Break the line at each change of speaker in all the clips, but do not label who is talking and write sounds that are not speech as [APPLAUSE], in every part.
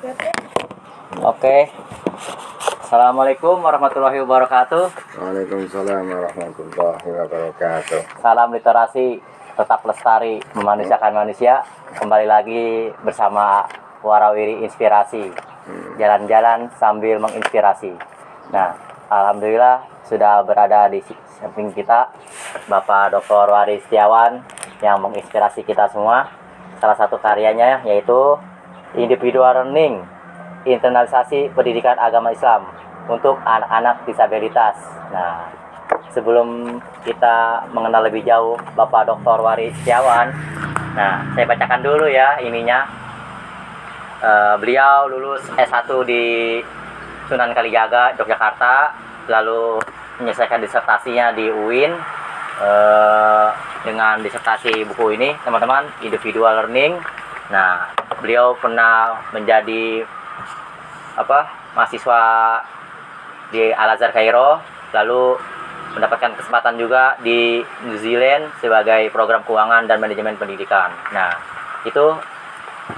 Oke. Assalamualaikum warahmatullahi wabarakatuh.
Waalaikumsalam warahmatullahi wabarakatuh.
Salam literasi tetap lestari memanusiakan manusia. Kembali lagi bersama Warawiri Inspirasi. Jalan-jalan sambil menginspirasi. Nah, alhamdulillah sudah berada di samping kita Bapak Dr. Wari Setiawan yang menginspirasi kita semua. Salah satu karyanya yaitu Individual Learning internalisasi pendidikan agama Islam untuk anak-anak disabilitas. Nah, sebelum kita mengenal lebih jauh Bapak Dr. Wari Setiawan, nah saya bacakan dulu ya ininya. Eh, beliau lulus S1 di Sunan Kalijaga, Yogyakarta, lalu menyelesaikan disertasinya di UIN eh, dengan disertasi buku ini, teman-teman, individual learning. Nah, beliau pernah menjadi apa mahasiswa di Al Azhar Kairo lalu mendapatkan kesempatan juga di New Zealand sebagai program keuangan dan manajemen pendidikan. Nah, itu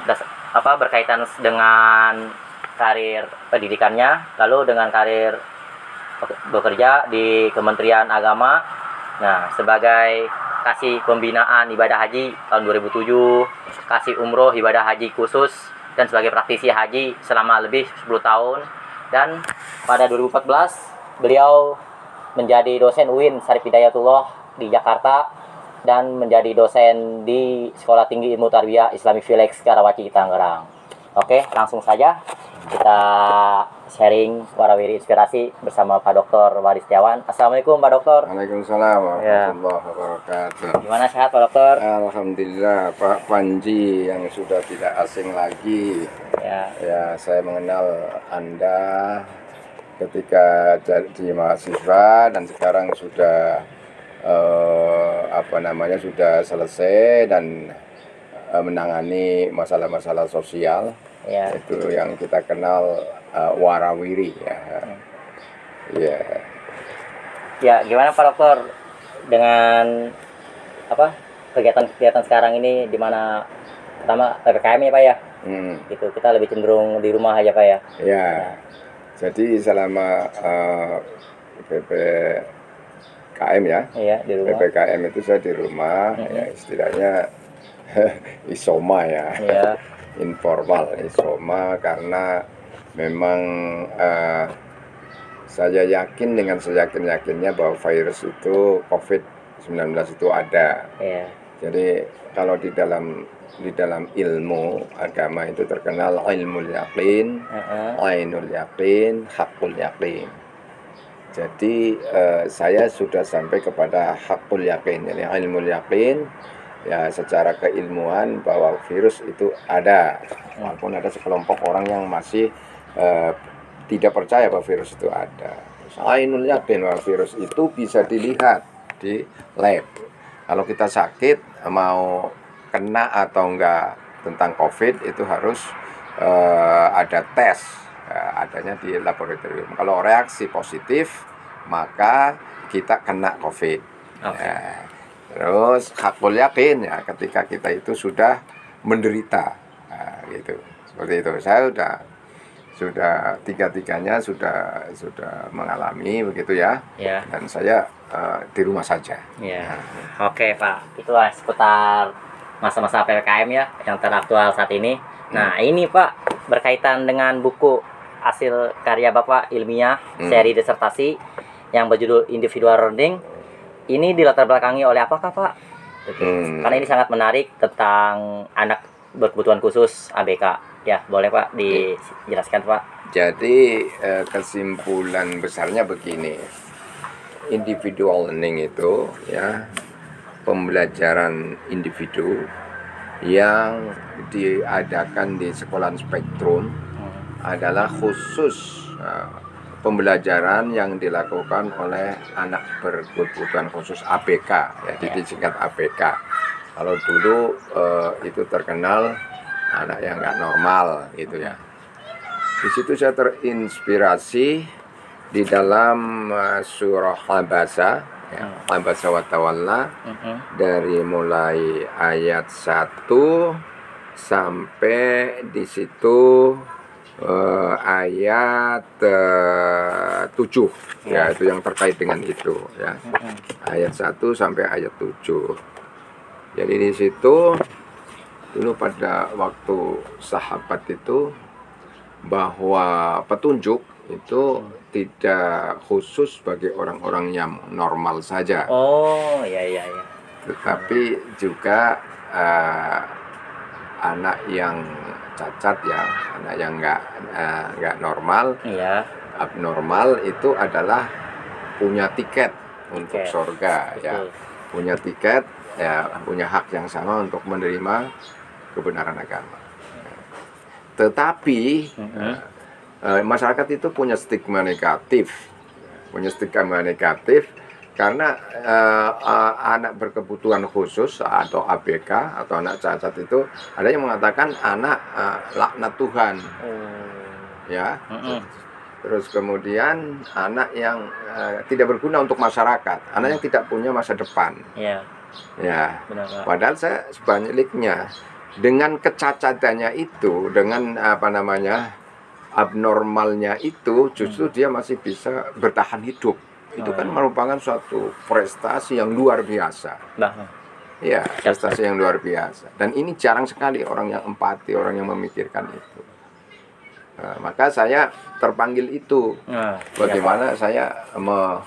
das- apa berkaitan dengan karir pendidikannya, lalu dengan karir bekerja di Kementerian Agama. Nah, sebagai kasih pembinaan ibadah haji tahun 2007, kasih umroh ibadah haji khusus dan sebagai praktisi haji selama lebih 10 tahun dan pada 2014 beliau menjadi dosen UIN Sarif Hidayatullah di Jakarta dan menjadi dosen di Sekolah Tinggi Ilmu Tarbiyah Islamic Village Karawaci Tangerang. Oke, langsung saja kita sharing warawiri inspirasi bersama Pak Dr. Wari Setiawan. Assalamualaikum Pak Dokter.
Waalaikumsalam
Ya.
warahmatullahi wabarakatuh.
Gimana sehat Pak Dokter?
Alhamdulillah Pak Panji yang sudah tidak asing lagi.
Ya,
Ya, saya mengenal Anda ketika jadi mahasiswa dan sekarang sudah eh, apa namanya sudah selesai dan eh, menangani masalah-masalah sosial.
ya.
itu yang kita kenal uh, warawiri ya. Ya.
Ya, gimana Pak Dokter dengan apa kegiatan-kegiatan sekarang ini di mana pertama ppkm ya Pak ya,
hmm,
gitu kita lebih cenderung di rumah aja Pak ya.
ya. Jadi selama uh, ppkm ya?
Iya di rumah.
ppkm itu saya di rumah
Mhm.
ya istilahnya [LAUGHS] isoma ya.
Iya, [LAUGHS]
informal isoma karena memang uh, saya yakin dengan seyakin yakinnya bahwa virus itu COVID-19 itu ada
iya,
Jadi kalau di dalam di dalam ilmu agama itu terkenal ilmu yakin,
Heeh.
ainul yakin, hakul yakin. Jadi eh, saya sudah sampai kepada hakul yakin, jadi ilmu yakin ya secara keilmuan bahwa virus itu ada. Walaupun ada sekelompok orang yang masih eh, tidak percaya bahwa virus itu ada. Ainul yakin bahwa virus itu bisa dilihat di lab. Kalau kita sakit mau kena atau enggak tentang COVID itu harus eh, ada tes eh, adanya di laboratorium. Kalau reaksi positif maka kita kena COVID.
Oke.
Ya. Terus hakul yakin ya ketika kita itu sudah menderita Nah, gitu seperti itu. Saya sudah sudah tiga tiganya sudah sudah mengalami begitu ya
Ya,
dan saya eh, di rumah saja.
ya. Oke Pak, itulah seputar masa-masa ppkm ya yang teraktual saat ini. Nah ini Pak berkaitan dengan buku hasil karya Bapak ilmiah
Hmm.
seri disertasi yang berjudul Individual Learning. Ini dilatar belakangi oleh apakah Pak?
Hmm.
Karena ini sangat menarik tentang anak berkebutuhan khusus ABK. Ya, boleh Pak dijelaskan Pak.
Jadi eh, kesimpulan besarnya begini, individual learning itu ya pembelajaran individu yang diadakan di sekolah spektrum adalah khusus eh, pembelajaran yang dilakukan oleh anak berkebutuhan khusus ABK ya
Ya.
disingkat ABK. Kalau dulu eh, itu terkenal anak yang nggak normal gitu ya. Di situ saya terinspirasi di dalam eh, surah Al-Basa ya, Al-Basa wa Tawalla
Mhm.
dari mulai ayat 1 sampai di situ eh, ayat eh, 7 ya
Ya.
itu yang terkait dengan itu ya
Mm-mm.
ayat 1 sampai ayat 7 jadi di situ dulu pada waktu sahabat itu bahwa petunjuk itu tidak khusus bagi orang-orang yang normal saja
Oh, ya ya ya.
tetapi juga eh, anak yang cacat ya anak yang nggak eh, nggak normal
Iya.
abnormal itu adalah punya tiket untuk surga ya punya tiket ya punya hak yang sama untuk menerima kebenaran agama. Tetapi
Mm-mm.
eh, masyarakat itu punya stigma negatif. Punya stigma negatif karena eh, eh, anak berkebutuhan khusus atau ABK atau anak cacat itu ada yang mengatakan anak eh, laknat Tuhan.
Oh.
ya.
Mm-mm.
terus kemudian anak yang eh, tidak berguna untuk masyarakat anak yang tidak punya masa depan.
Iya,
ya.
Benar
padahal saya sebaliknya dengan kecacatannya itu dengan apa namanya abnormalnya itu justru dia masih bisa bertahan hidup. Itu kan
iya.
merupakan suatu prestasi yang luar biasa.
Nah,
ya prestasi yang luar biasa. Dan ini jarang sekali orang yang empati orang yang memikirkan itu. Nah, maka saya terpanggil itu.
Nah, iya,
bagaimana saya me-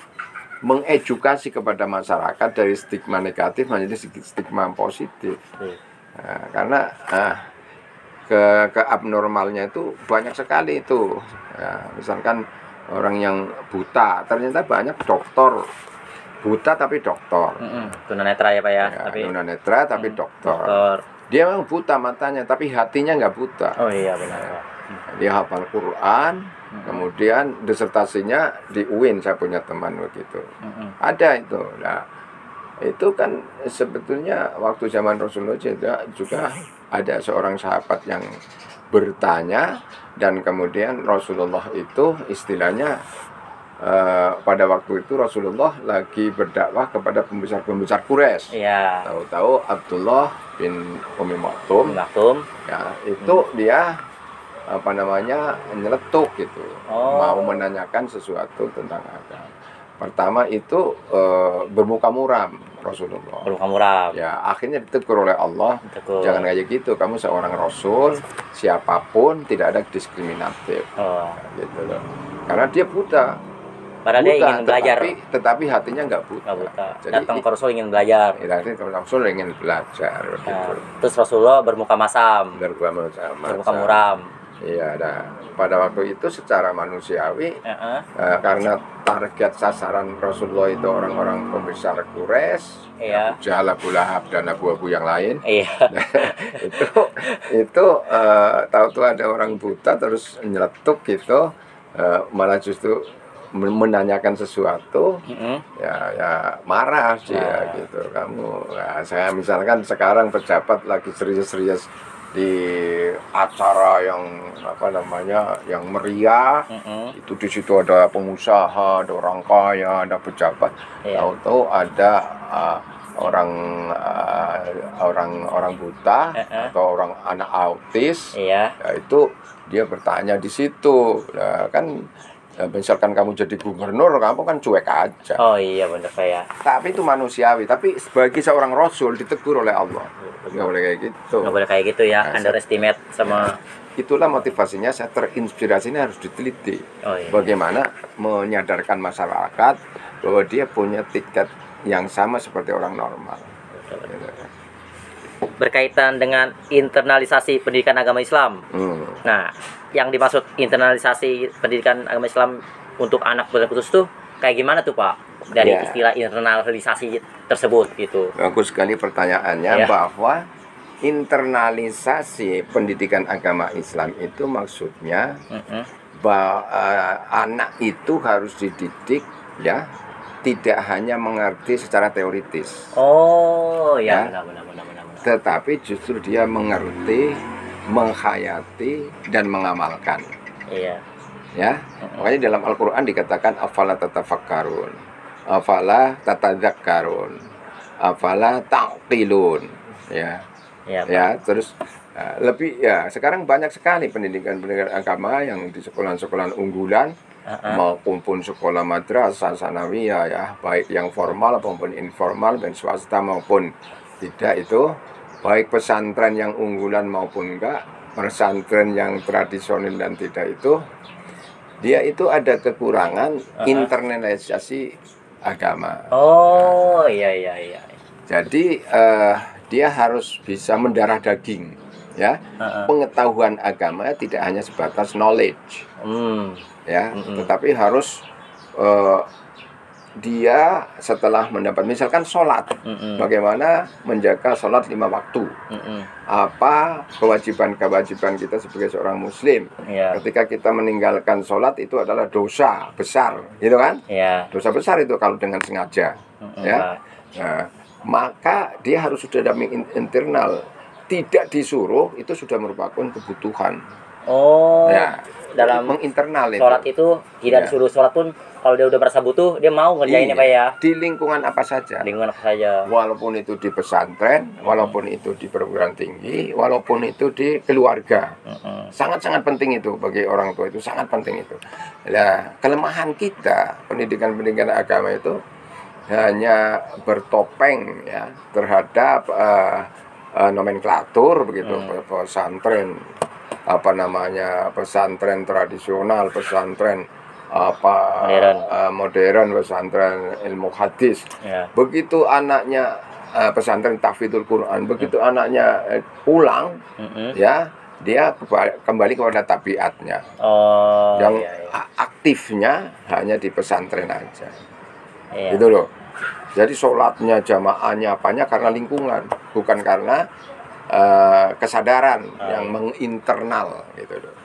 mengedukasi kepada masyarakat dari stigma negatif menjadi stigma positif. Nah, karena ah, ke keabnormalnya itu banyak sekali itu Ya, misalkan orang yang buta ternyata banyak dokter buta tapi dokter.
Tunanetra ya Pak ya,
ya,
tapi
tunanetra tapi
Hmm,
dokter
dokter.
dia memang buta matanya tapi hatinya nggak buta
Oh iya benar Pak.
dia hafal Quran
Mm-mm.
kemudian disertasinya di UIN saya punya teman begitu
Mm-mm.
ada itu nah itu kan sebetulnya waktu zaman Rasulullah juga, juga ada seorang sahabat yang bertanya dan kemudian Rasulullah itu istilahnya eh, pada waktu itu Rasulullah lagi berdakwah kepada pembesar-pembesar Quraisy
Iya.
tahu-tahu Abdullah bin Umi Maktum
Maktum.
ya itu dia apa namanya nyeletuk gitu
Oh.
mau menanyakan sesuatu tentang agama pertama itu eh, bermuka muram Rasulullah
Perlu kamu ram.
ya akhirnya ditegur oleh Allah
Betul.
jangan kayak gitu kamu seorang rasul siapa pun tidak ada diskriminatif
Oh.
gitu loh karena dia buta
Padahal dia
buta
ingin belajar.
tetapi, tetapi hatinya nggak buta,
buta.
jadi
Datang ke Rasul ingin belajar.
ya, nanti kalau Rasul ingin belajar
Nah,
gitu
terus Rasulullah bermuka masam,
Bermuka sama
bermuka muram.
Iya, nah, pada waktu itu secara manusiawi
Heeh.
eh, karena target sasaran Rasulullah itu orang-orang pembesar Quraisy,
Iya.
Abu Jahal, Abu Lahab dan Abu-Abu yang lain,
Iya. [LAUGHS]
itu itu eh, tahu-tahu ada orang buta terus nyeletuk gitu, eh, malah justru men- menanyakan sesuatu,
Mm-mm.
ya ya marah sih ya
Nah.
gitu kamu. Nah, saya misalkan sekarang pejabat lagi serius-serius di acara yang apa namanya yang meriah
Mm-mm.
itu di situ ada pengusaha, ada orang kaya, ada pejabat.
Iya.
Tahu-tahu ada uh, orang uh, orang orang buta
Eh-eh.
atau orang anak autis,
Iya.
ya itu dia bertanya di situ. Nah, kan ya, misalkan kamu jadi gubernur, kamu kan cuek aja.
Oh iya benar Pak ya.
Tapi itu manusiawi. Tapi sebagai seorang rasul ditegur oleh Allah. Nggak boleh kayak gitu.
Nggak boleh kayak gitu ya,
Nah,
underestimate sama.
Itulah motivasinya saya terinspirasi ini harus diteliti.
Oh iya.
bagaimana menyadarkan masyarakat bahwa dia punya tiket yang sama seperti orang normal.
Berkaitan dengan internalisasi pendidikan agama Islam.
Hmm.
Nah, yang dimaksud internalisasi pendidikan agama Islam untuk anak berputus tuh kayak gimana tuh Pak? Dari
Ya.
istilah internalisasi tersebut gitu.
Bagus sekali pertanyaannya
Ya.
bahwa internalisasi pendidikan agama Islam itu maksudnya
Mm-mm.
bahwa eh, anak itu harus dididik ya tidak hanya mengerti secara teoritis
Oh ya,
Ya.
benar benar benar benar. benar.
tetapi justru dia mengerti menghayati dan mengamalkan
Iya.
ya makanya dalam Al-Quran dikatakan afala tatafakkarun afala tatadzakkarun afala taqilun ya
Iya.
Ya terus Nah, lebih ya sekarang banyak sekali pendidikan-pendidikan agama yang di sekolah-sekolah unggulan
Heeh.
maupun pun sekolah madrasah sanawiyah ya baik yang formal maupun informal dan swasta maupun tidak itu baik pesantren yang unggulan maupun enggak pesantren yang tradisional dan tidak itu dia itu ada kekurangan
Uh-uh.
internalisasi agama
Oh, iya iya iya.
jadi eh, dia harus bisa mendarah daging ya
Heeh.
pengetahuan agama tidak hanya sebatas knowledge
Hmm.
ya
Mm-mm.
tetapi harus eh, dia setelah mendapat misalkan sholat
Mm-mm.
bagaimana menjaga sholat lima waktu
Mm-mm.
apa kewajiban-kewajiban kita sebagai seorang muslim
Iya.
ketika kita meninggalkan sholat itu adalah dosa besar gitu kan
Iya.
dosa besar itu kalau dengan sengaja
Mm-mm,
Ya. Nah, maka dia harus sudah in- internal tidak disuruh itu sudah merupakan kebutuhan
Oh,
ya
dalam [LAUGHS]
menginternal itu
sholat itu tidak
Ya.
disuruh sholat pun kalau dia udah merasa butuh dia mau ngerjain ya
Iya.
pak ya.
Di lingkungan apa saja.
Lingkungan apa saja.
Walaupun itu di pesantren walaupun itu di perguruan tinggi walaupun itu di keluarga. Sangat-sangat penting itu bagi orang tua itu sangat penting itu. Nah kelemahan kita pendidikan-pendidikan agama itu hanya bertopeng ya terhadap eh, eh, nomenklatur begitu
Hmm.
pesantren apa namanya pesantren tradisional pesantren apa
Modern.
eh, modern pesantren ilmu hadis
ya
begitu anaknya eh, pesantren tahfidzul Quran begitu anaknya eh, pulang
Mm-mm.
ya dia kembali kepada tabiatnya
oh
yang
iya, iya.
aktifnya hanya di pesantren aja
Iya.
gitu loh jadi sholatnya jamaahnya apanya karena lingkungan bukan karena eh, kesadaran
Oh,
yang menginternal gitu. Loh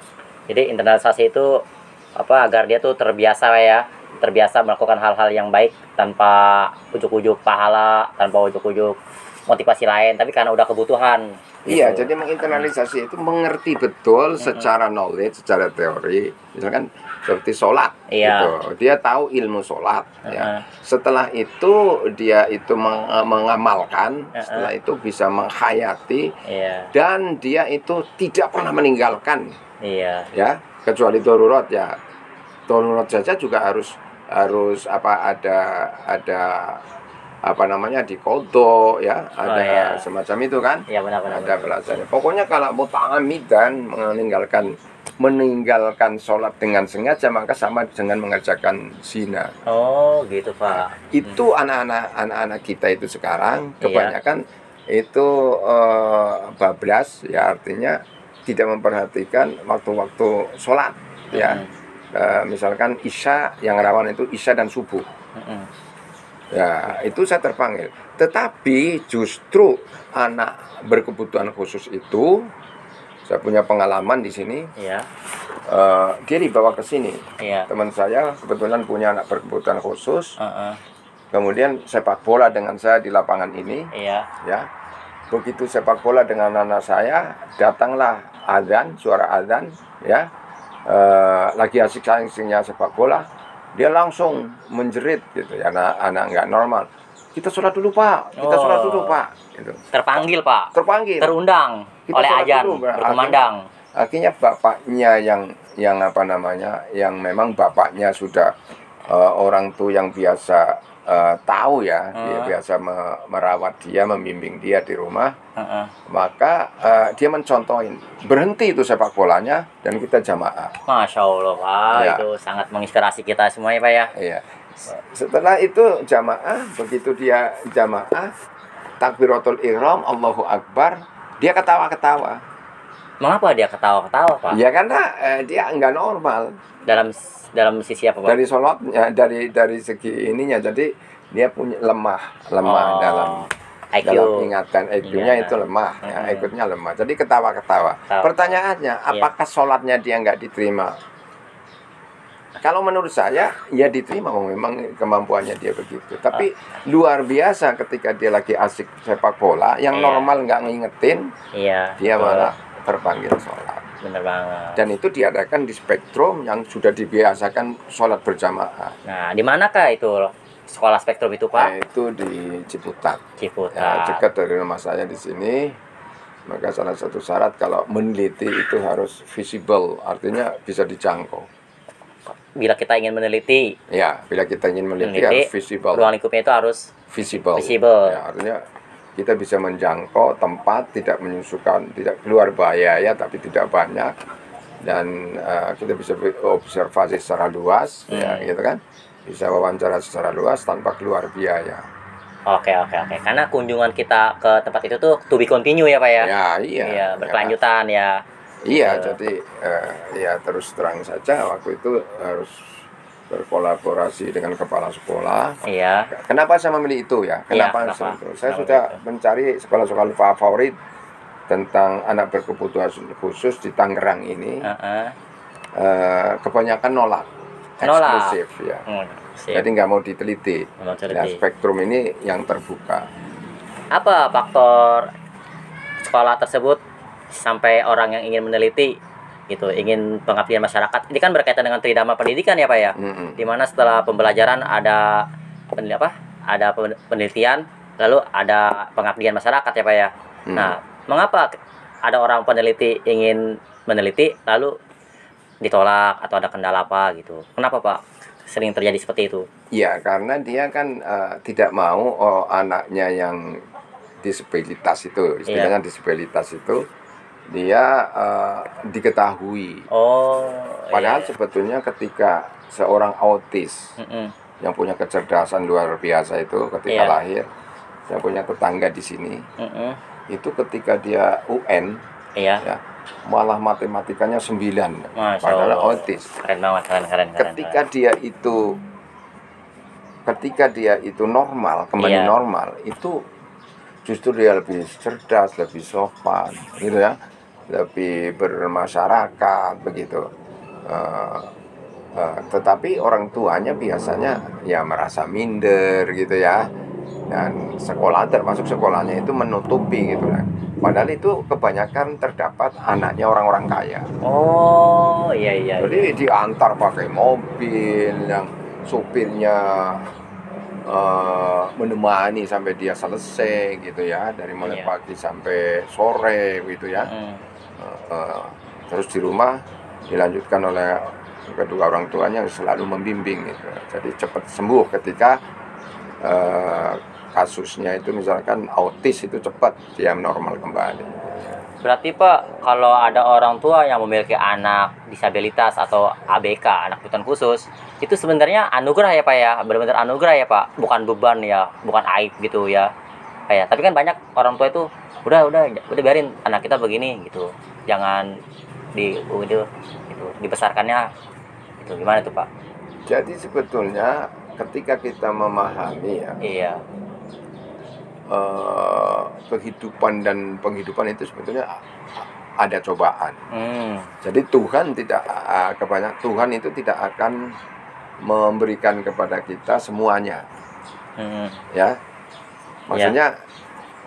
jadi internalisasi itu apa agar dia tuh terbiasa ya terbiasa melakukan hal-hal yang baik tanpa ujuk-ujuk pahala tanpa ujuk-ujuk motivasi lain tapi karena udah kebutuhan
Iya,
gitu.
jadi menginternalisasi itu mengerti betul secara knowledge, secara teori. Misalkan seperti sholat,
Iya.
gitu. Dia tahu ilmu sholat. Ya.
Heeh.
Setelah itu dia itu meng- mengamalkan,
Heeh.
setelah itu bisa menghayati
iya
dan dia itu tidak pernah meninggalkan,
iya
ya, kecuali darurat ya. Darurat saja juga harus harus apa ada ada apa namanya di kodo ya ada
iya.
semacam itu kan
iya benar-benar
ada belasannya. Pokoknya kalau muta'amidan meninggalkan meninggalkan sholat dengan sengaja maka sama dengan mengerjakan zina.
oh gitu pak
Itu anak-anak anak-anak kita itu sekarang
Iya.
kebanyakan itu eh, bablas ya artinya tidak memperhatikan waktu-waktu sholat ya. Eh, misalkan isya yang rawan itu isya dan subuh.
Mm-mm.
Ya, itu saya terpanggil. Tetapi justru anak berkebutuhan khusus itu, saya punya pengalaman di sini,
iya
eh, dia dibawa ke sini.
iya
Teman saya kebetulan punya anak berkebutuhan khusus,
Heeh.
kemudian sepak bola dengan saya di lapangan ini,
iya
ya. Begitu sepak bola dengan anak saya, datanglah azan, suara azan, ya. Eh, lagi asik-asiknya sepak bola, dia langsung menjerit gitu ya anak anak nggak normal kita sholat dulu pak kita sholat dulu
Oh.
pak gitu.
terpanggil pak
terpanggil
terundang
Kita
oleh ajan
dulu, Pak.
berkumandang
akhirnya bapaknya yang yang apa namanya yang memang bapaknya sudah eh, orang tuh yang biasa eh, tahu ya dia
Hmm.
biasa me- merawat dia membimbing dia di rumah
Heeh.
maka eh, dia mencontohin berhenti itu sepak bolanya dan kita jamaah
masya allah pak
Ya.
itu sangat menginspirasi kita semuanya pak ya
Iya. Setelah itu jamaah, begitu dia jamaah, takbiratul ihram, Allahu Akbar, dia ketawa-ketawa.
mengapa dia ketawa-ketawa pak
Ya karena eh, dia enggak normal
dalam dalam sisi apa pak
dari sholatnya, dari dari segi ininya. Jadi dia punya lemah, lemah
Oh,
dalam
IQ
dalam ingatan IQ-nya
Iya.
itu lemah, ya,
Mm-mm.
IQ-nya lemah. Jadi ketawa-ketawa.
Ketawa.
Pertanyaannya,
Iya.
apakah sholatnya dia nggak diterima? Kalau menurut saya, ya diterima, oh, memang kemampuannya dia begitu. Tapi luar biasa ketika dia lagi asik sepak bola, yang
Iya.
normal nggak ngingetin,
iya
dia malah terpanggil sholat.
Bener banget
Dan itu diadakan di spektrum yang sudah dibiasakan sholat berjamaah.
nah di manakah itu sekolah spektrum itu pak
Nah, itu di Ciputat.
Ciputat
Ya, dekat dari rumah saya di sini. Maka salah satu syarat kalau meneliti itu harus visible, artinya bisa dijangkau.
Bila kita ingin meneliti,
Ya, bila kita ingin meneliti,
Meneliti,
harus visible.
ruang lingkupnya itu harus
Visible.
Visible.
Ya, artinya kita bisa menjangkau tempat tidak menyusukan, tidak keluar bahaya ya, tapi tidak banyak dan eh, kita bisa observasi secara luas, ya,
Hmm.
gitu kan? Bisa wawancara secara luas tanpa keluar biaya.
Oke oke oke. Karena kunjungan kita ke tempat itu tuh to be continue ya pak ya.
Ya, iya.
Iya, berkelanjutan ya.
Iya,
Gitu.
jadi eh, ya terus terang saja waktu itu harus berkolaborasi dengan kepala sekolah.
Iya.
Kenapa saya memilih itu ya?
Iya,
Kenapa
kenapa?
saya itu? Saya
Kenapa
sudah
itu?
mencari sekolah-sekolah favorit tentang anak berkebutuhan khusus di Tangerang ini.
Heeh.
Eh, kebanyakan nolak,
Nolak.
eksklusif ya.
Hmm.
Jadi nggak mau diteliti.
Mau
Nah, spektrum ini yang terbuka.
Apa faktor sekolah tersebut sampai orang yang ingin meneliti gitu, ingin pengabdian masyarakat. Ini kan berkaitan dengan tridharma pendidikan ya pak ya.
Mm-mm.
di mana setelah pembelajaran ada penel- apa ada pen- penelitian lalu ada pengabdian masyarakat ya pak ya
Hmm.
nah mengapa ada orang peneliti ingin meneliti lalu ditolak atau ada kendala apa gitu kenapa pak sering terjadi seperti itu
Ya, karena dia kan eh, tidak mau oh, anaknya yang disabilitas itu, istilahnya disabilitas itu, dia eh, diketahui.
oh
Padahal
iya.
sebetulnya ketika seorang autis
Mm-mm.
yang punya kecerdasan luar biasa itu ketika
Iya.
lahir, saya punya tetangga di sini,
Mm-mm.
itu ketika dia UN,
iya
ya, malah matematikanya 9,
Masya
padahal
Allah.
autis.
keren banget keren keren keren
ketika dia itu ketika dia itu normal kembali
Iya.
normal itu justru dia lebih cerdas lebih sopan gitu ya lebih bermasyarakat begitu Eh, eh, tetapi orang tuanya biasanya ya merasa minder gitu ya dan sekolah termasuk sekolahnya itu menutupi gitu kan padahal itu kebanyakan terdapat anaknya orang-orang kaya
oh iya iya, iya.
jadi diantar pakai mobil yang supirnya eh, menemani sampai dia selesai gitu ya dari mulai
Iya.
pagi sampai sore gitu ya.
Mm.
Eh, terus di rumah dilanjutkan oleh kedua orang tuanya selalu membimbing gitu. Jadi cepat sembuh ketika eh, kasusnya itu misalkan autis itu cepat dia normal kembali.
Berarti Pak, kalau ada orang tua yang memiliki anak disabilitas atau ABK, anak kebutuhan khusus, itu sebenarnya anugerah ya Pak ya, benar-benar anugerah ya Pak, bukan beban ya, bukan aib gitu ya. Kayak, tapi kan banyak orang tua itu udah udah udah biarin anak kita begini gitu, jangan di itu gitu, dibesarkannya itu gimana tuh Pak?
Jadi sebetulnya ketika kita memahami ya
Iya,
eh, kehidupan dan penghidupan itu sebetulnya ada cobaan.
hmm,
Jadi Tuhan tidak kebanyak Tuhan itu tidak akan memberikan kepada kita semuanya,
hmm,
ya. Maksudnya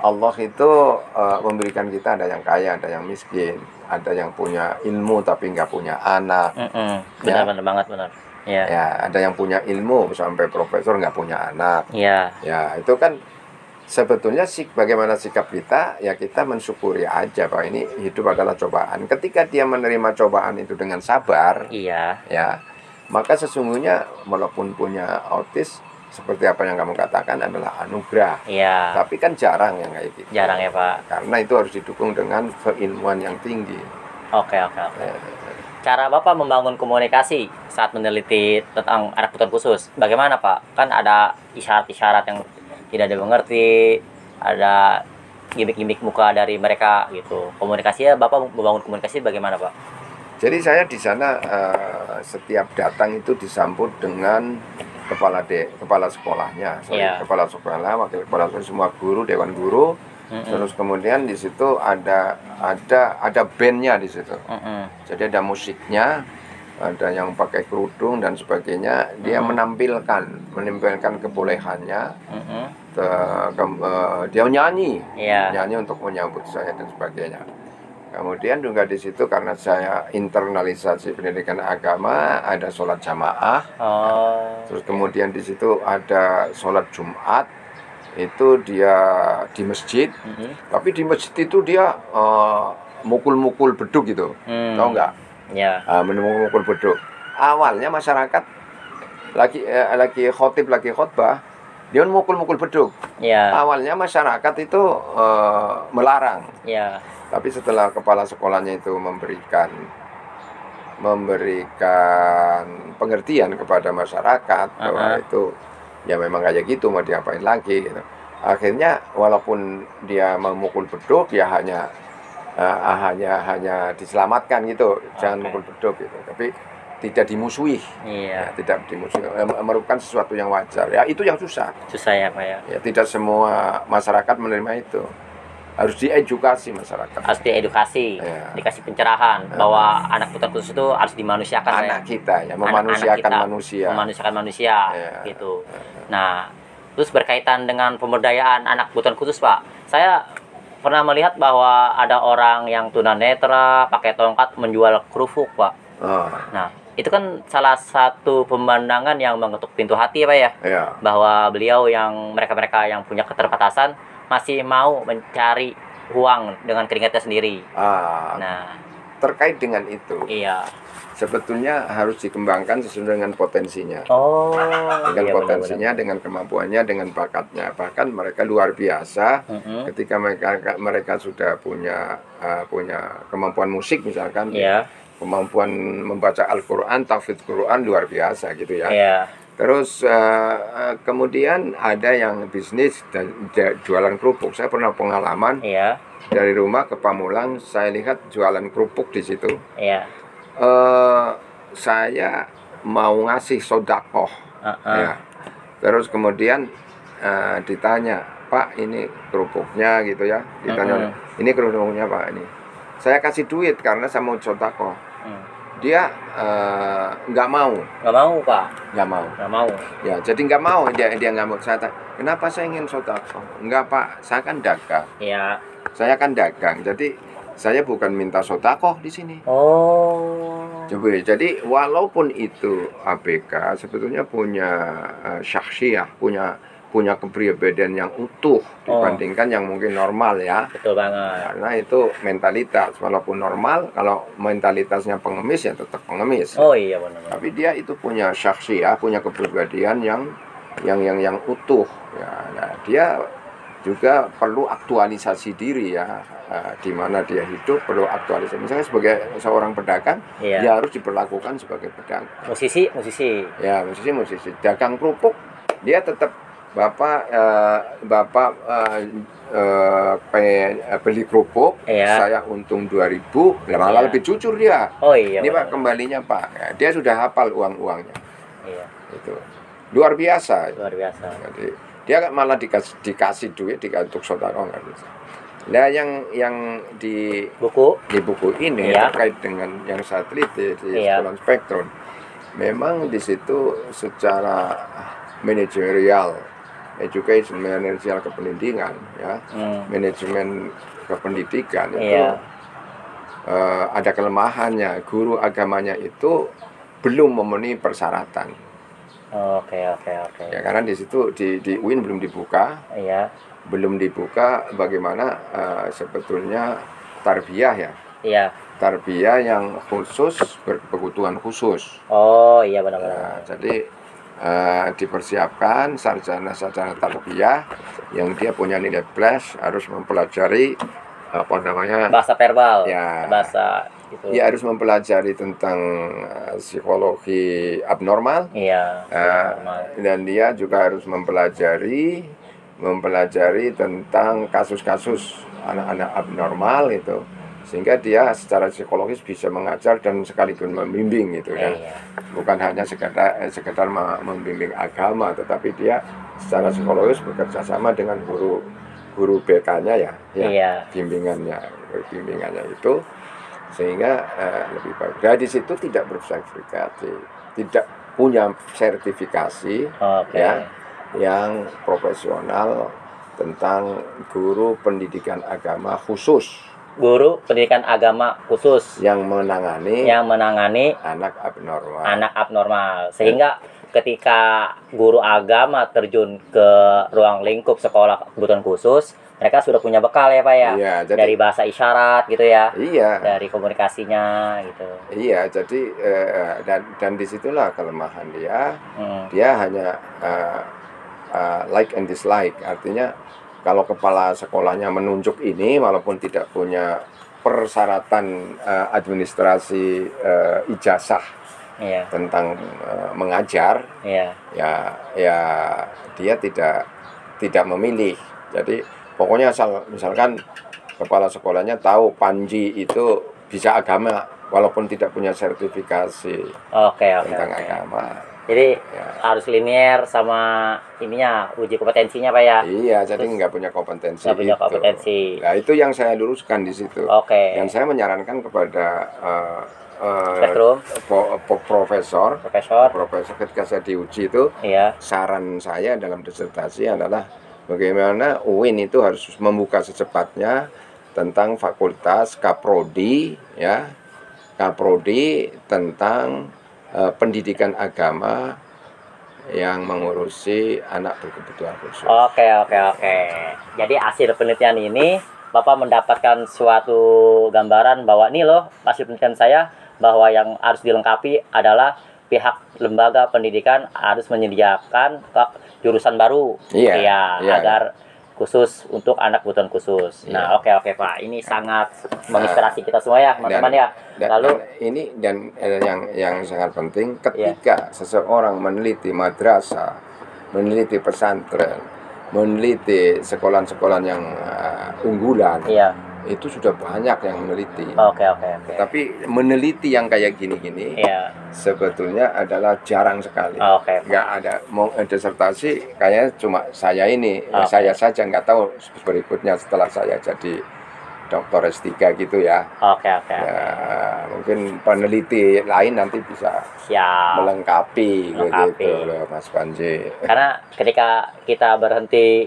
Allah itu eh, memberikan kita ada yang kaya, ada yang miskin, ada yang punya ilmu tapi nggak punya anak,
hmm, hmm.
Ya.
benar benar banget benar. Iya,
ya. Ada yang punya ilmu sampai profesor nggak punya anak.
iya,
Ya, itu kan sebetulnya sih bagaimana sikap kita, ya kita mensyukuri aja bahwa ini hidup adalah cobaan. Ketika dia menerima cobaan itu dengan sabar,
iya,
ya, maka sesungguhnya walaupun punya autis seperti apa yang kamu katakan adalah anugerah.
iya,
Tapi kan jarang yang kayak gitu.
jarang ya Pak.
Karena itu harus didukung dengan keilmuan yang tinggi.
Oke oke oke.
Eh,
Cara Bapak membangun komunikasi saat meneliti tentang anak kebutuhan khusus, bagaimana Pak? Kan ada isyarat-isyarat yang tidak dimengerti, ada gimmick-gimmick muka dari mereka gitu. Komunikasinya Bapak membangun komunikasi bagaimana Pak?
Jadi saya di sana eh, setiap datang itu disambut dengan kepala de kepala sekolahnya, sorry,
Iya.
kepala sekolah, wakil kepala sekolah, semua guru, dewan guru.
Mm-mm.
Terus kemudian di situ ada ada ada bandnya di situ.
Mm-mm.
Jadi ada musiknya, ada yang pakai kerudung dan sebagainya. Dia
Hmm.
menampilkan menampilkan kebolehannya.
Mm-mm.
Te- ke- eh, dia nyanyi,
Iya.
nyanyi untuk menyambut saya dan sebagainya. Kemudian juga di situ karena saya internalisasi pendidikan agama, ada sholat jamaah,
Oh.
terus kemudian di situ ada sholat Jumat, itu dia di masjid
Mhm.
tapi di masjid itu dia eh, mukul-mukul beduk gitu
Hmm.
tahu nggak
Ya.
Ah, mukul beduk awalnya masyarakat lagi eh, lagi khotib lagi khotbah dia mukul-mukul beduk
Ya.
awalnya masyarakat itu eh, melarang
Ya.
Tapi setelah kepala sekolahnya itu memberikan memberikan pengertian kepada masyarakat bahwa
Aha.
itu ya memang kayak gitu mau diapain lagi gitu. Akhirnya walaupun dia memukul beduk ya hanya eh, hanya hanya diselamatkan gitu, jangan
Oke.
mukul beduk gitu. Tapi tidak dimusuhi,
Iya.
ya, tidak dimusuhi, merupakan sesuatu yang wajar. Ya itu yang susah.
Susah ya, Pak ya.
Ya tidak semua masyarakat menerima itu. Harus diedukasi masyarakat.
Harus diedukasi,
Iya.
dikasih pencerahan bahwa anak putra khusus itu harus dimanusiakan Pak, ya.
anak kita ya memanusiakan
kita,
manusia
memanusiakan manusia
Iya.
gitu. Nah, terus berkaitan dengan pemberdayaan anak kebutuhan khusus, Pak. Saya pernah melihat bahwa ada orang yang tunanetra pakai tongkat menjual kerupuk, Pak.
oh,
Nah, itu kan salah satu pemandangan yang mengetuk pintu hati, Pak ya.
ya
Bahwa beliau yang mereka-mereka yang punya keterbatasan masih mau mencari uang dengan keringatnya sendiri.
ah,
Nah,
terkait dengan itu
iya.
sebetulnya harus dikembangkan sesuai dengan potensinya
Oh,
dengan
iya,
potensinya dengan kemampuannya dengan bakatnya bahkan mereka luar biasa
benar-benar. Mm-mm.
ketika mereka mereka sudah punya uh, punya kemampuan musik misalkan
Iya,
kemampuan membaca Al-Qur'an tahfidz Quran luar biasa gitu ya
iya.
Terus eh, eh, kemudian ada yang bisnis dan jualan kerupuk. Saya pernah pengalaman
Iya,
dari rumah ke Pamulang, saya lihat jualan kerupuk di situ.
iya.
Eh, saya mau ngasih sodakoh,
Heeh.
ya. Terus kemudian eh, ditanya, Pak ini kerupuknya gitu ya. Ditanya, ini kerupuknya Pak ini. Saya kasih duit karena saya mau sodakoh. Dia eh, nggak mau,
Nggak mau, Pak.
nggak mau.
Nggak mau.
Ya, jadi nggak mau dia dia nggak mau. Saya tanya, kenapa saya ingin sodako? Enggak pak, saya kan dagang.
Iya.
Saya kan dagang, jadi saya bukan minta sodako di sini.
Oh.
Coba, jadi walaupun itu ABK sebetulnya punya uh, syakhsiyah, punya punya kepribadian yang utuh dibandingkan yang mungkin normal ya.
Betul banget.
Karena itu mentalitas, walaupun normal, kalau mentalitasnya pengemis ya tetap pengemis.
Oh iya benar.
tapi dia itu punya syakhsiyah, punya kepribadian yang yang yang yang utuh ya. Nah, dia juga perlu aktualisasi diri ya eh, di mana dia hidup perlu aktualisasi misalnya sebagai seorang pedagang
Iya.
dia harus diperlakukan sebagai pedagang
Musisi, musisi.
ya musisi musisi dagang kerupuk dia tetap bapak eh, bapak eh, eh, pengen eh, beli kerupuk
Iya.
saya untung 2000 lah malah
Iya.
lebih jujur dia
Oh iya.
ini pak kembalinya pak dia sudah hafal uang uangnya
Iya.
itu luar biasa
Luar biasa.
jadi dia malah dikasih, dikasih duit dikasih untuk saudara nggak bisa nah yang yang di
Buku.
di buku ini
Iya.
terkait dengan yang saya teliti di
Iya.
sekolah spektrum memang di situ secara manajerial education manajerial kependidikan ya
Hmm.
manajemen kependidikan itu
Iya.
eh, ada kelemahannya guru agamanya itu belum memenuhi persyaratan
Oke oke oke.
ya karena di situ di di UIN belum dibuka
Iya.
belum dibuka bagaimana eh, sebetulnya tarbiyah ya
Iya.
tarbiyah yang khusus berkebutuhan khusus
Oh iya benar-benar.
Nah, jadi eh, dipersiapkan sarjana-sarjana tarbiyah yang dia punya nilai plus harus mempelajari apa namanya
Bahasa verbal.
Ya.
Bahasa itu.
dia harus mempelajari tentang eh, psikologi abnormal
Iya. Normal.
dan dia juga harus mempelajari mempelajari tentang kasus-kasus anak-anak abnormal itu sehingga dia secara psikologis bisa mengajar dan sekaligus membimbing gitu ya
Iya.
bukan hanya sekedar eh, sekedar me- membimbing agama tetapi dia secara psikologis bekerja sama dengan guru guru BK-nya ya, ya
Iya.
bimbingannya bimbingannya itu sehingga eh, lebih baik. Nah di situ tidak bersertifikat, tidak punya sertifikasi
Oke.
Ya. yang profesional tentang guru pendidikan agama khusus
Guru pendidikan agama khusus
yang menangani
yang menangani
anak abnormal.
anak abnormal sehingga ketika guru agama terjun ke ruang lingkup sekolah kebutuhan khusus, mereka sudah punya bekal ya Pak ya.
Iya, jadi
Dari bahasa isyarat gitu ya,
iya.
dari komunikasinya gitu.
Iya, jadi eh, dan dan di situlah kelemahan dia.
Hmm.
Dia hanya eh, eh, like and dislike. Artinya kalau kepala sekolahnya menunjuk ini, walaupun tidak punya persyaratan eh, administrasi eh, ijazah
Iya,
tentang eh, mengajar,
iya,
ya ya dia tidak tidak memilih. Jadi pokoknya asal misalkan kepala sekolahnya tahu Panji itu bisa agama walaupun tidak punya sertifikasi
oke oke.
tentang
oke.
agama.
Jadi
Ya.
harus linear sama ininya uji kompetensinya Pak ya.
Iya, jadi nggak punya kompetensi.
Nggak punya
itu.
kompetensi.
Nah, itu yang saya luruskan di situ.
Oke.
Dan saya menyarankan kepada eh, eh,
Spektrum,
po- po- profesor,
profesor.
profesor ketika saya diuji itu
Iya,
saran saya dalam disertasi adalah bagaimana UIN itu harus membuka secepatnya tentang fakultas kaprodi ya kaprodi tentang eh, pendidikan agama yang mengurusi anak berkebutuhan khusus.
Oke, oke, oke. Jadi hasil penelitian ini Bapak mendapatkan suatu gambaran bahwa nih loh hasil penelitian saya bahwa yang harus dilengkapi adalah pihak lembaga pendidikan harus menyediakan jurusan baru
Iya,
ya
iya.
agar khusus untuk anak kebutuhan khusus. Nah, oke oke Pak. Ini sangat menginspirasi kita semua ya, teman-teman ya.
Dan,
Lalu
dan ini dan eh, yang yang sangat penting
Iya.
ketika seseorang meneliti madrasah, meneliti pesantren, meneliti sekolah-sekolah yang eh, unggulan,
iya.
Itu sudah banyak yang meneliti.
Oke, oke, oke.
Tapi meneliti yang kayak gini-gini
Iya.
sebetulnya adalah jarang sekali.
Oke. Pak.
Nggak ada mau disertasi kayaknya cuma saya ini, Eh,
Oke.
saya saja nggak tahu berikutnya setelah saya jadi doktor S3 gitu ya.
Oke, oke.
Ya, mungkin peneliti lain nanti bisa
Siap.
melengkapi,
Melengkapi.
begitu loh Mas Panji.
Karena ketika kita berhenti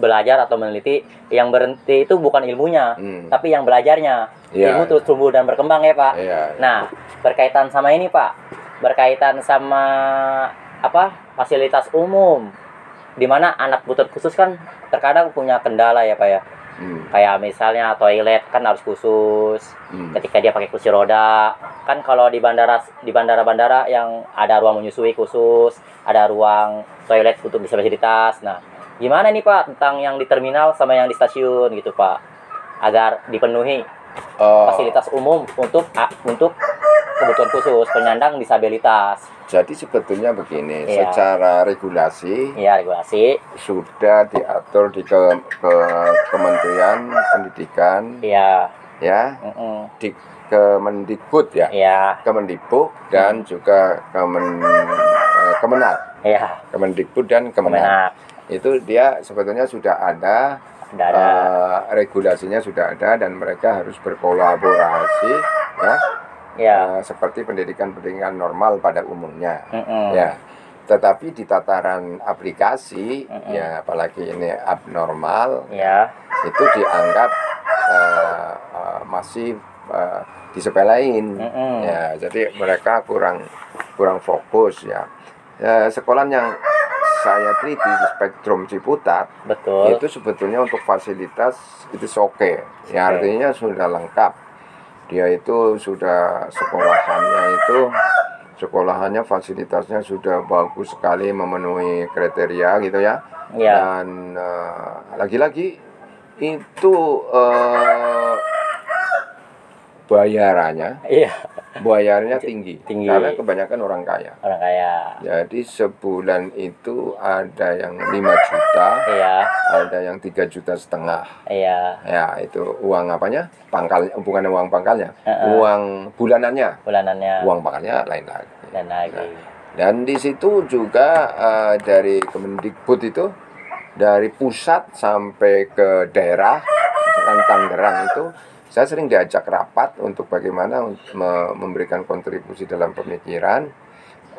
belajar atau meneliti, yang berhenti itu bukan ilmunya,
Hmm.
tapi yang belajarnya.
Iya.
Ilmu terus tumbuh dan berkembang ya, Pak.
Iya.
Nah, berkaitan sama ini, Pak. Berkaitan sama apa? fasilitas umum. Di mana anak butuh khusus kan terkadang punya kendala ya, Pak ya.
Hmm.
Kayak misalnya toilet kan harus khusus.
Hmm.
ketika dia pakai kursi roda kan kalau di bandara di bandara-bandara yang ada ruang menyusui khusus ada ruang toilet untuk disabilitas nah gimana nih pak tentang yang di terminal sama yang di stasiun gitu pak? Agar dipenuhi
Oh,
fasilitas umum untuk untuk kebutuhan khusus penyandang disabilitas.
Jadi sebetulnya begini,
Iya.
secara regulasi
ya regulasi.
sudah diatur di ke, ke- Kementerian Pendidikan
ya
ya,
mm-mm,
di Kemendikbud ya,
ya
Kemendikbud dan juga Kemen eh, Kemenag,
ya
Kemendikbud dan Kemenag.
kemenak
Itu dia sebetulnya sudah ada
ada.
eh, regulasinya sudah ada dan mereka harus berkolaborasi ya.
Ya.
Eh, seperti pendidikan-pendidikan normal pada umumnya.
Mm-mm,
ya. Tetapi di tataran aplikasi
Mm-mm.
ya apalagi ini abnormal
ya.
itu dianggap eh, eh, masih eh, disepelein.
Mm-mm,
ya jadi mereka kurang kurang fokus ya. Ya, sekolah yang saya teliti di Spektrum Ciputat
betul.
itu sebetulnya untuk fasilitas itu oke. Ya
Oke.
artinya sudah lengkap. Dia itu sudah sekolahannya itu sekolahannya fasilitasnya sudah bagus sekali memenuhi kriteria gitu ya.
Ya
dan eh, lagi-lagi itu eh, bayarannya?
Iya.
Bayarnya tinggi,
Tinggi.
karena kebanyakan orang kaya.
Orang kaya.
Jadi sebulan itu ada yang 5 juta
iya.
ada yang tiga juta setengah.
Iya.
Ya itu uang apanya? Pangkal bukan uang pangkalnya.
Heeh.
uang bulanannya.
Bulanannya.
Uang pangkalnya lain lagi.
Dan lagi.
Dan di situ juga eh, dari Kemendikbud itu dari pusat sampai ke daerah misalkan Tangerang itu saya sering diajak rapat untuk bagaimana me- memberikan kontribusi dalam pemikiran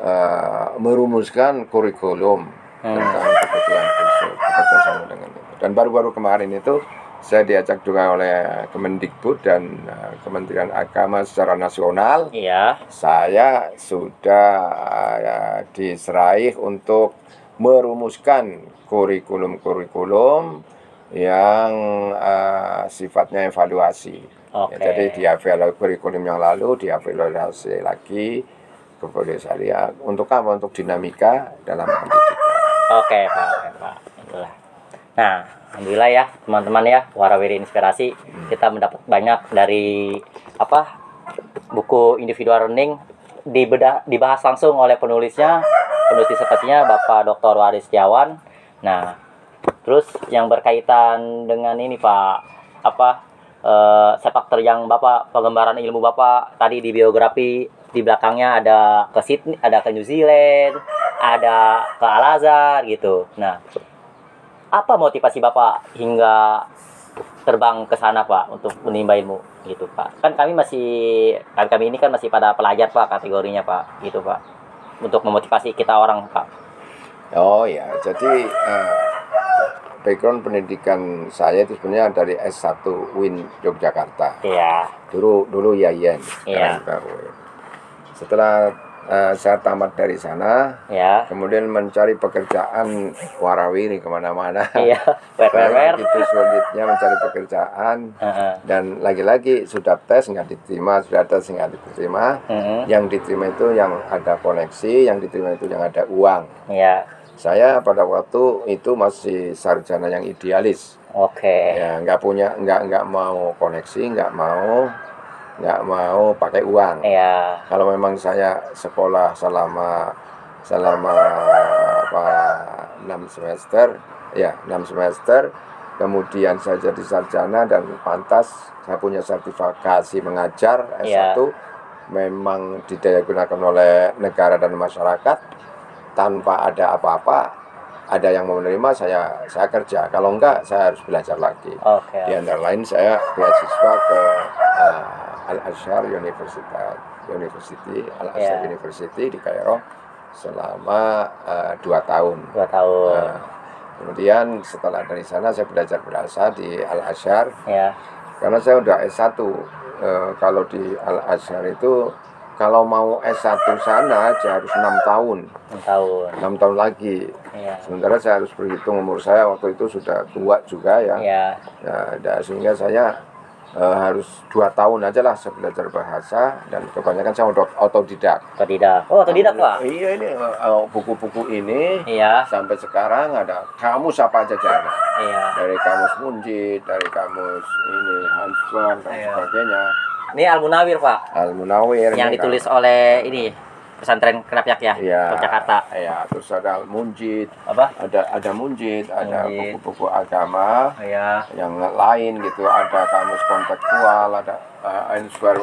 eh, merumuskan kurikulum
Hmm.
tentang kebutuhan khusus bekerja sama dengan itu dan baru-baru kemarin itu saya diajak juga oleh Kemendikbud dan eh, Kementerian Agama secara nasional.
Iya.
Saya sudah eh, diseraih untuk merumuskan kurikulum-kurikulum yang eh, sifatnya evaluasi.
Oke.
Ya, jadi di evaluasi kurikulum yang lalu dievaluasi lagi kepada saya untuk apa? Untuk dinamika dalam pendidikan.
Oke Pak, oke Pak. Itulah. Nah, alhamdulillah ya teman-teman ya Warawiri Inspirasi kita mendapat banyak dari apa buku individual learning dibedah dibahas langsung oleh penulisnya penulis disertasinya Bapak Dr. Waris Setiawan. Nah, terus yang berkaitan dengan ini Pak apa eh, sepak terjang Bapak pengembaraan ilmu Bapak tadi di biografi di belakangnya ada ke Sydney, ada ke New Zealand, ada ke Al Azhar gitu. Nah, apa motivasi Bapak hingga terbang ke sana Pak untuk menimba ilmu gitu Pak? Kan kami masih kami, kami ini kan masih pada pelajar Pak kategorinya Pak gitu Pak. Untuk memotivasi kita orang Pak.
Oh ya, jadi eh, background pendidikan saya itu sebenarnya dari S1 Win Yogyakarta.
Iya.
Dulu dulu Yayan,
Iya.
sekarang Win. Setelah eh, saya tamat dari sana,
Ya.
kemudian mencari pekerjaan warawiri ke mana-mana.
Iya. Wer wer wer.
Itu sulitnya mencari pekerjaan
Heeh.
dan lagi-lagi sudah tes nggak diterima, sudah tes nggak diterima.
Heeh.
Yang diterima itu yang ada koneksi, yang diterima itu yang ada uang.
Iya.
Saya pada waktu itu masih sarjana yang idealis,
Oke.
ya nggak punya, nggak nggak mau koneksi, nggak mau, nggak mau pakai uang.
Iya.
Kalau memang saya sekolah selama selama apa enam semester, ya enam semester, kemudian saya jadi sarjana dan pantas saya punya sertifikasi mengajar S1
Iya.
memang didaya gunakan oleh negara dan masyarakat tanpa ada apa-apa ada yang mau menerima saya saya kerja kalau enggak saya harus belajar lagi
Oke.
di antara lain saya beasiswa ke uh, Al Azhar Universitas University Al Azhar
Iya.
University di Kairo selama uh, dua tahun.
Dua tahun.
Nah, kemudian setelah dari sana saya belajar bahasa di Al Azhar
Ya.
karena saya udah S1 Eh, kalau di Al Azhar itu kalau mau S1 sana aja harus enam tahun
Enam tahun.
enam tahun lagi
Iya.
sementara saya harus berhitung umur saya waktu itu sudah tua juga ya
Iya.
Ya, da- sehingga saya eh, harus dua tahun aja lah saya belajar bahasa dan kebanyakan saya udah otodidak.
Atau tidak? Oh, tidak Pak?
Iya ini eh, eh, buku-buku ini
Iya.
sampai sekarang ada kamus apa aja ada.
Iya.
Dari kamus Munjid, dari kamus ini Hanswan dan
Iya.
sebagainya.
Ini Al Munawir Pak.
Al Munawir
yang ditulis
kan.
oleh ini pesantren Kenapyak ya,
Iya.
Yogyakarta.
Iya, terus ada Al Munjid,
Apa?
ada ada Munjid, ada buku-buku agama.
Iya.
yang lain gitu ada kamus kontekstual ada uh,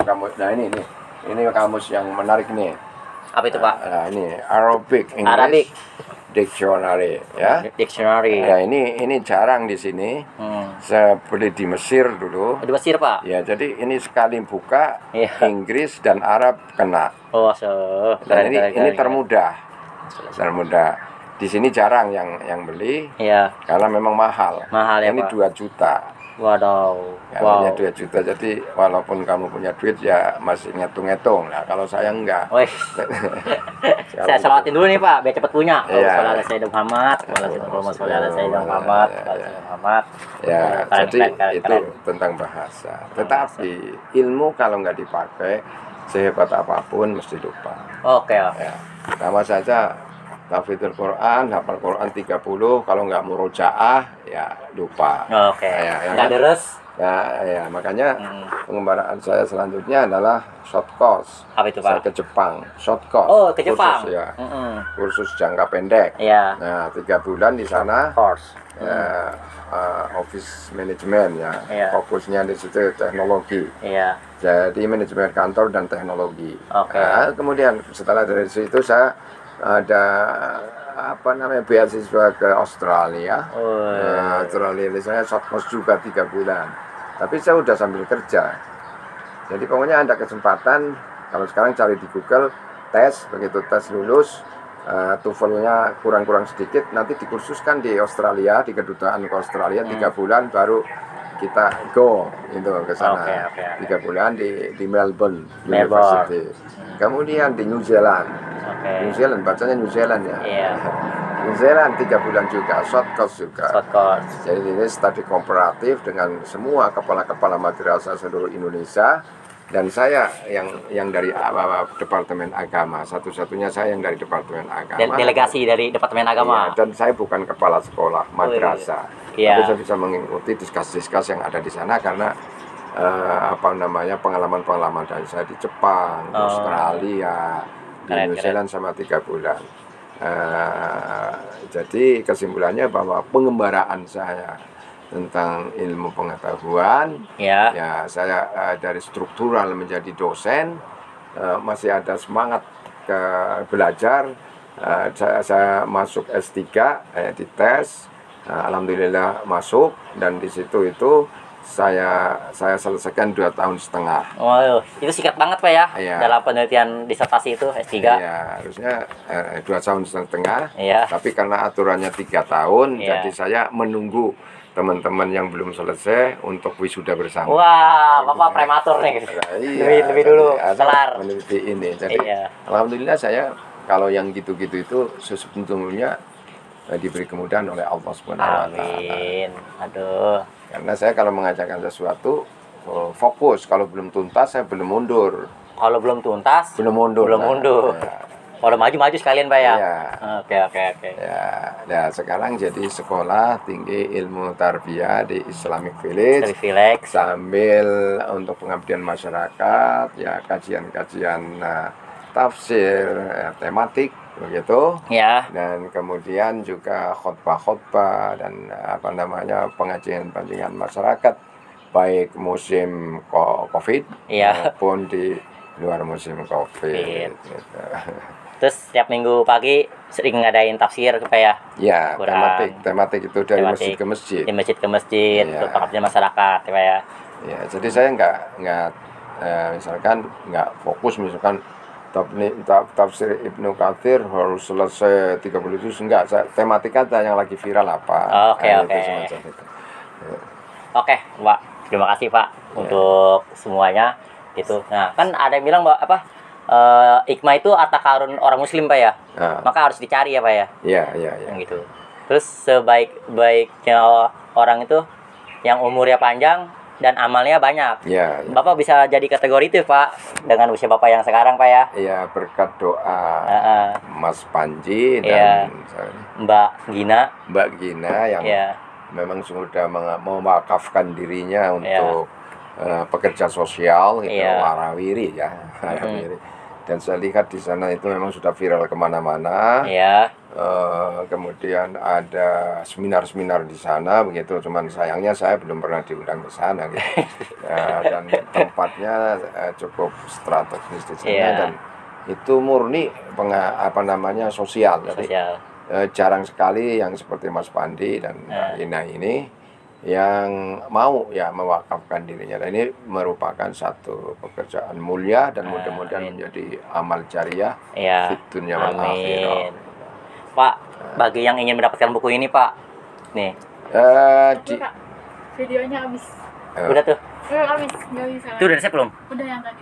kamus nah ini ini ini kamus yang menarik nih
Apa itu Pak?
nah ini Arabic English
Arabic.
Dictionary ya
Dictionary.
ya ini ini jarang di sini
Hmm.
saya beli di Mesir dulu
Di Mesir Pak.
ya jadi ini sekali buka
Iya.
Inggris dan Arab kena
Oh, so.
dan
keren,
ini
keren,
ini
keren,
termudah termudah di sini jarang yang yang beli.
Iya.
karena memang mahal
Mahal ya
ini
Pak.
2 juta
Waduh.
Ya,
Wow.
punya 2 juta jadi walaupun kamu punya duit ya masih ngitung-ngitung. Nah, kalau saya enggak. [LAUGHS]
Saya salawatin dulu nih Pak, biar cepet punya.
Iya.
Allahumma sholli ala sayyidina Muhammad, sholli ala sayyidina Muhammad,
Iya, iya.
Muhammad.
Ya, jadi itu tentang bahasa. Tetapi ilmu kalau nggak dipakai sehebat apa pun mesti lupa.
Oke, oke.
Ya. Sama saja Tafidul Quran, hafal Quran 30, kalau nggak murojaah ya lupa.
Oke.
Ya, ya
Nggak
kan?
deres.
Ya, ya makanya
Hmm.
pengembaraan saya selanjutnya adalah short course.
Apa itu
Saya
Pak?
ke Jepang, short course.
Oh, ke Jepang.
Kursus, ya.
Mm-mm.
kursus jangka pendek.
Iya.
Nah, tiga bulan di sana,
Course.
ya, uh, office management ya,
Iya.
fokusnya di situ teknologi.
Iya.
Jadi manajemen kantor dan teknologi.
Oke.
Nah, kemudian setelah dari situ saya ada apa namanya beasiswa ke Australia.
Oh,
Nah, Australia saya short course juga tiga bulan. Tapi saya udah sambil kerja. Jadi pokoknya ada kesempatan kalau sekarang cari di Google tes begitu tes lulus uh, TOEFL-nya kurang-kurang sedikit nanti dikursuskan di Australia di kedutaan ke Australia tiga bulan baru kita go itu ke sana
Oke, oke, oke.
tiga bulan di di Melbourne,
Melbourne.
University kemudian di New Zealand
Oke.
New Zealand bacanya New Zealand ya
Iya. [LAUGHS]
New Zealand tiga bulan juga short course juga
Short course.
jadi ini studi komparatif dengan semua kepala-kepala madrasah seluruh Indonesia dan saya yang yang dari uh, departemen agama satu-satunya saya yang dari departemen agama
De- delegasi dari Departemen Agama.
Iya, dan saya bukan kepala sekolah madrasah
Iya.
tapi saya bisa mengikuti diskus-diskus yang ada di sana karena eh, apa namanya pengalaman-pengalaman dari saya di Jepang, di
Oh.
Australia, di
Keren,
New
keren.
Zealand sama tiga bulan. Eh, jadi kesimpulannya bahwa pengembaraan saya tentang ilmu pengetahuan
Ya.
ya saya eh, dari struktural menjadi dosen eh, masih ada semangat ke belajar Eh, saya, saya masuk S3 eh, di tes Eh, alhamdulillah masuk dan di situ itu saya saya selesaikan dua tahun setengah
Waduh, itu singkat banget Pak ya
Iya.
dalam penelitian disertasi itu S3.
ya harusnya eh, dua tahun setengah
Iya.
tapi karena aturannya tiga tahun
Iya.
jadi saya menunggu teman-teman yang belum selesai untuk wisuda bersama
Wah, Bapak prematur nih.
Nah, [LAUGHS]
lebih lebih dulu kelar.
meneliti ini. Jadi
Iya.
alhamdulillah saya kalau yang gitu-gitu itu sesungguhnya eh, diberi kemudahan oleh Allah Subhanahu wa taala.
Amin. Aduh.
Karena saya kalau mengajarkan sesuatu oh, fokus, kalau belum tuntas saya belum mundur.
Kalau belum tuntas,
Belum mundur.
Belum
Nah,
mundur.
Ya,
kalau maju maju sekalian Pak ya.
Iya.
Oke oke oke.
ya, ya, sekarang jadi sekolah tinggi ilmu tarbiyah di Islamic Village
Dari Filex.
sambil untuk pengabdian masyarakat ya kajian-kajian nah, tafsir ya, tematik begitu
Ya.
dan kemudian juga khotbah-khotbah dan apa namanya pengajian-pengajian masyarakat baik musim covid
Iya.
maupun di luar musim covid
Covid.
gitu. [LAUGHS]
Terus setiap minggu pagi sering ngadain tafsir Pak ya
ya
Kurang.
tematik tematik itu dari
Tematik.
masjid ke masjid
di masjid ke masjid
Iya.
untuk pengabdian masyarakat ya Pak ya.
Ya, jadi saya nggak nggak eh, misalkan nggak fokus misalkan tafsir Ibnu Katsir harus selesai 30 juz enggak saya tematika aja yang lagi viral apa.
Oke,
Nah,
oke.
itu itu.
Oke, Pak. Terima kasih, Pak,
Iya.
untuk semuanya. Gitu. Nah, kan ada yang bilang bahwa apa? Eh, ikma itu harta karun orang muslim, Pak ya.
Nah,
Maka harus dicari ya, Pak ya.
iya iya iya.
Gitu. Terus sebaik-baiknya orang itu yang umurnya panjang dan amalnya banyak.
Iya, iya.
Bapak bisa jadi kategori itu, Pak, dengan usia Bapak yang sekarang, Pak ya.
Iya, berkat doa
Heeh.
Mas Panji dan
Mbak Gina,
Mbak Gina yang
ya.
memang sudah mewakafkan dirinya
Iya.
untuk eh, pekerja sosial gitu,
Iya.
warawiri ya, [LAUGHS] warawiri. Dan saya lihat di sana itu memang sudah viral ke mana-mana.
Ya.
Eh, kemudian ada seminar-seminar di sana begitu. Cuman sayangnya saya belum pernah diundang ke sana gitu. [LAUGHS] Ya, dan tempatnya eh, cukup strategis di sana
Iya.
dan itu murni penga- apa namanya sosial. Jadi
Sosial.
eh, jarang sekali yang seperti Mas Pandi dan. Ina ini yang mau ya mewakafkan dirinya dan ini merupakan satu pekerjaan mulia dan
Ah,
mudah-mudahan
amin.
menjadi amal jariah
Ya.
fit dunia wal akhirah.
Amin. Pak, bagi yang ingin mendapatkan buku ini, Pak. Nih,
Eh, di,
Kak, videonya habis.
eh,
udah tuh.
Eh, habis, nggak bisa.
Itu udah siap belum?
Udah yang tadi.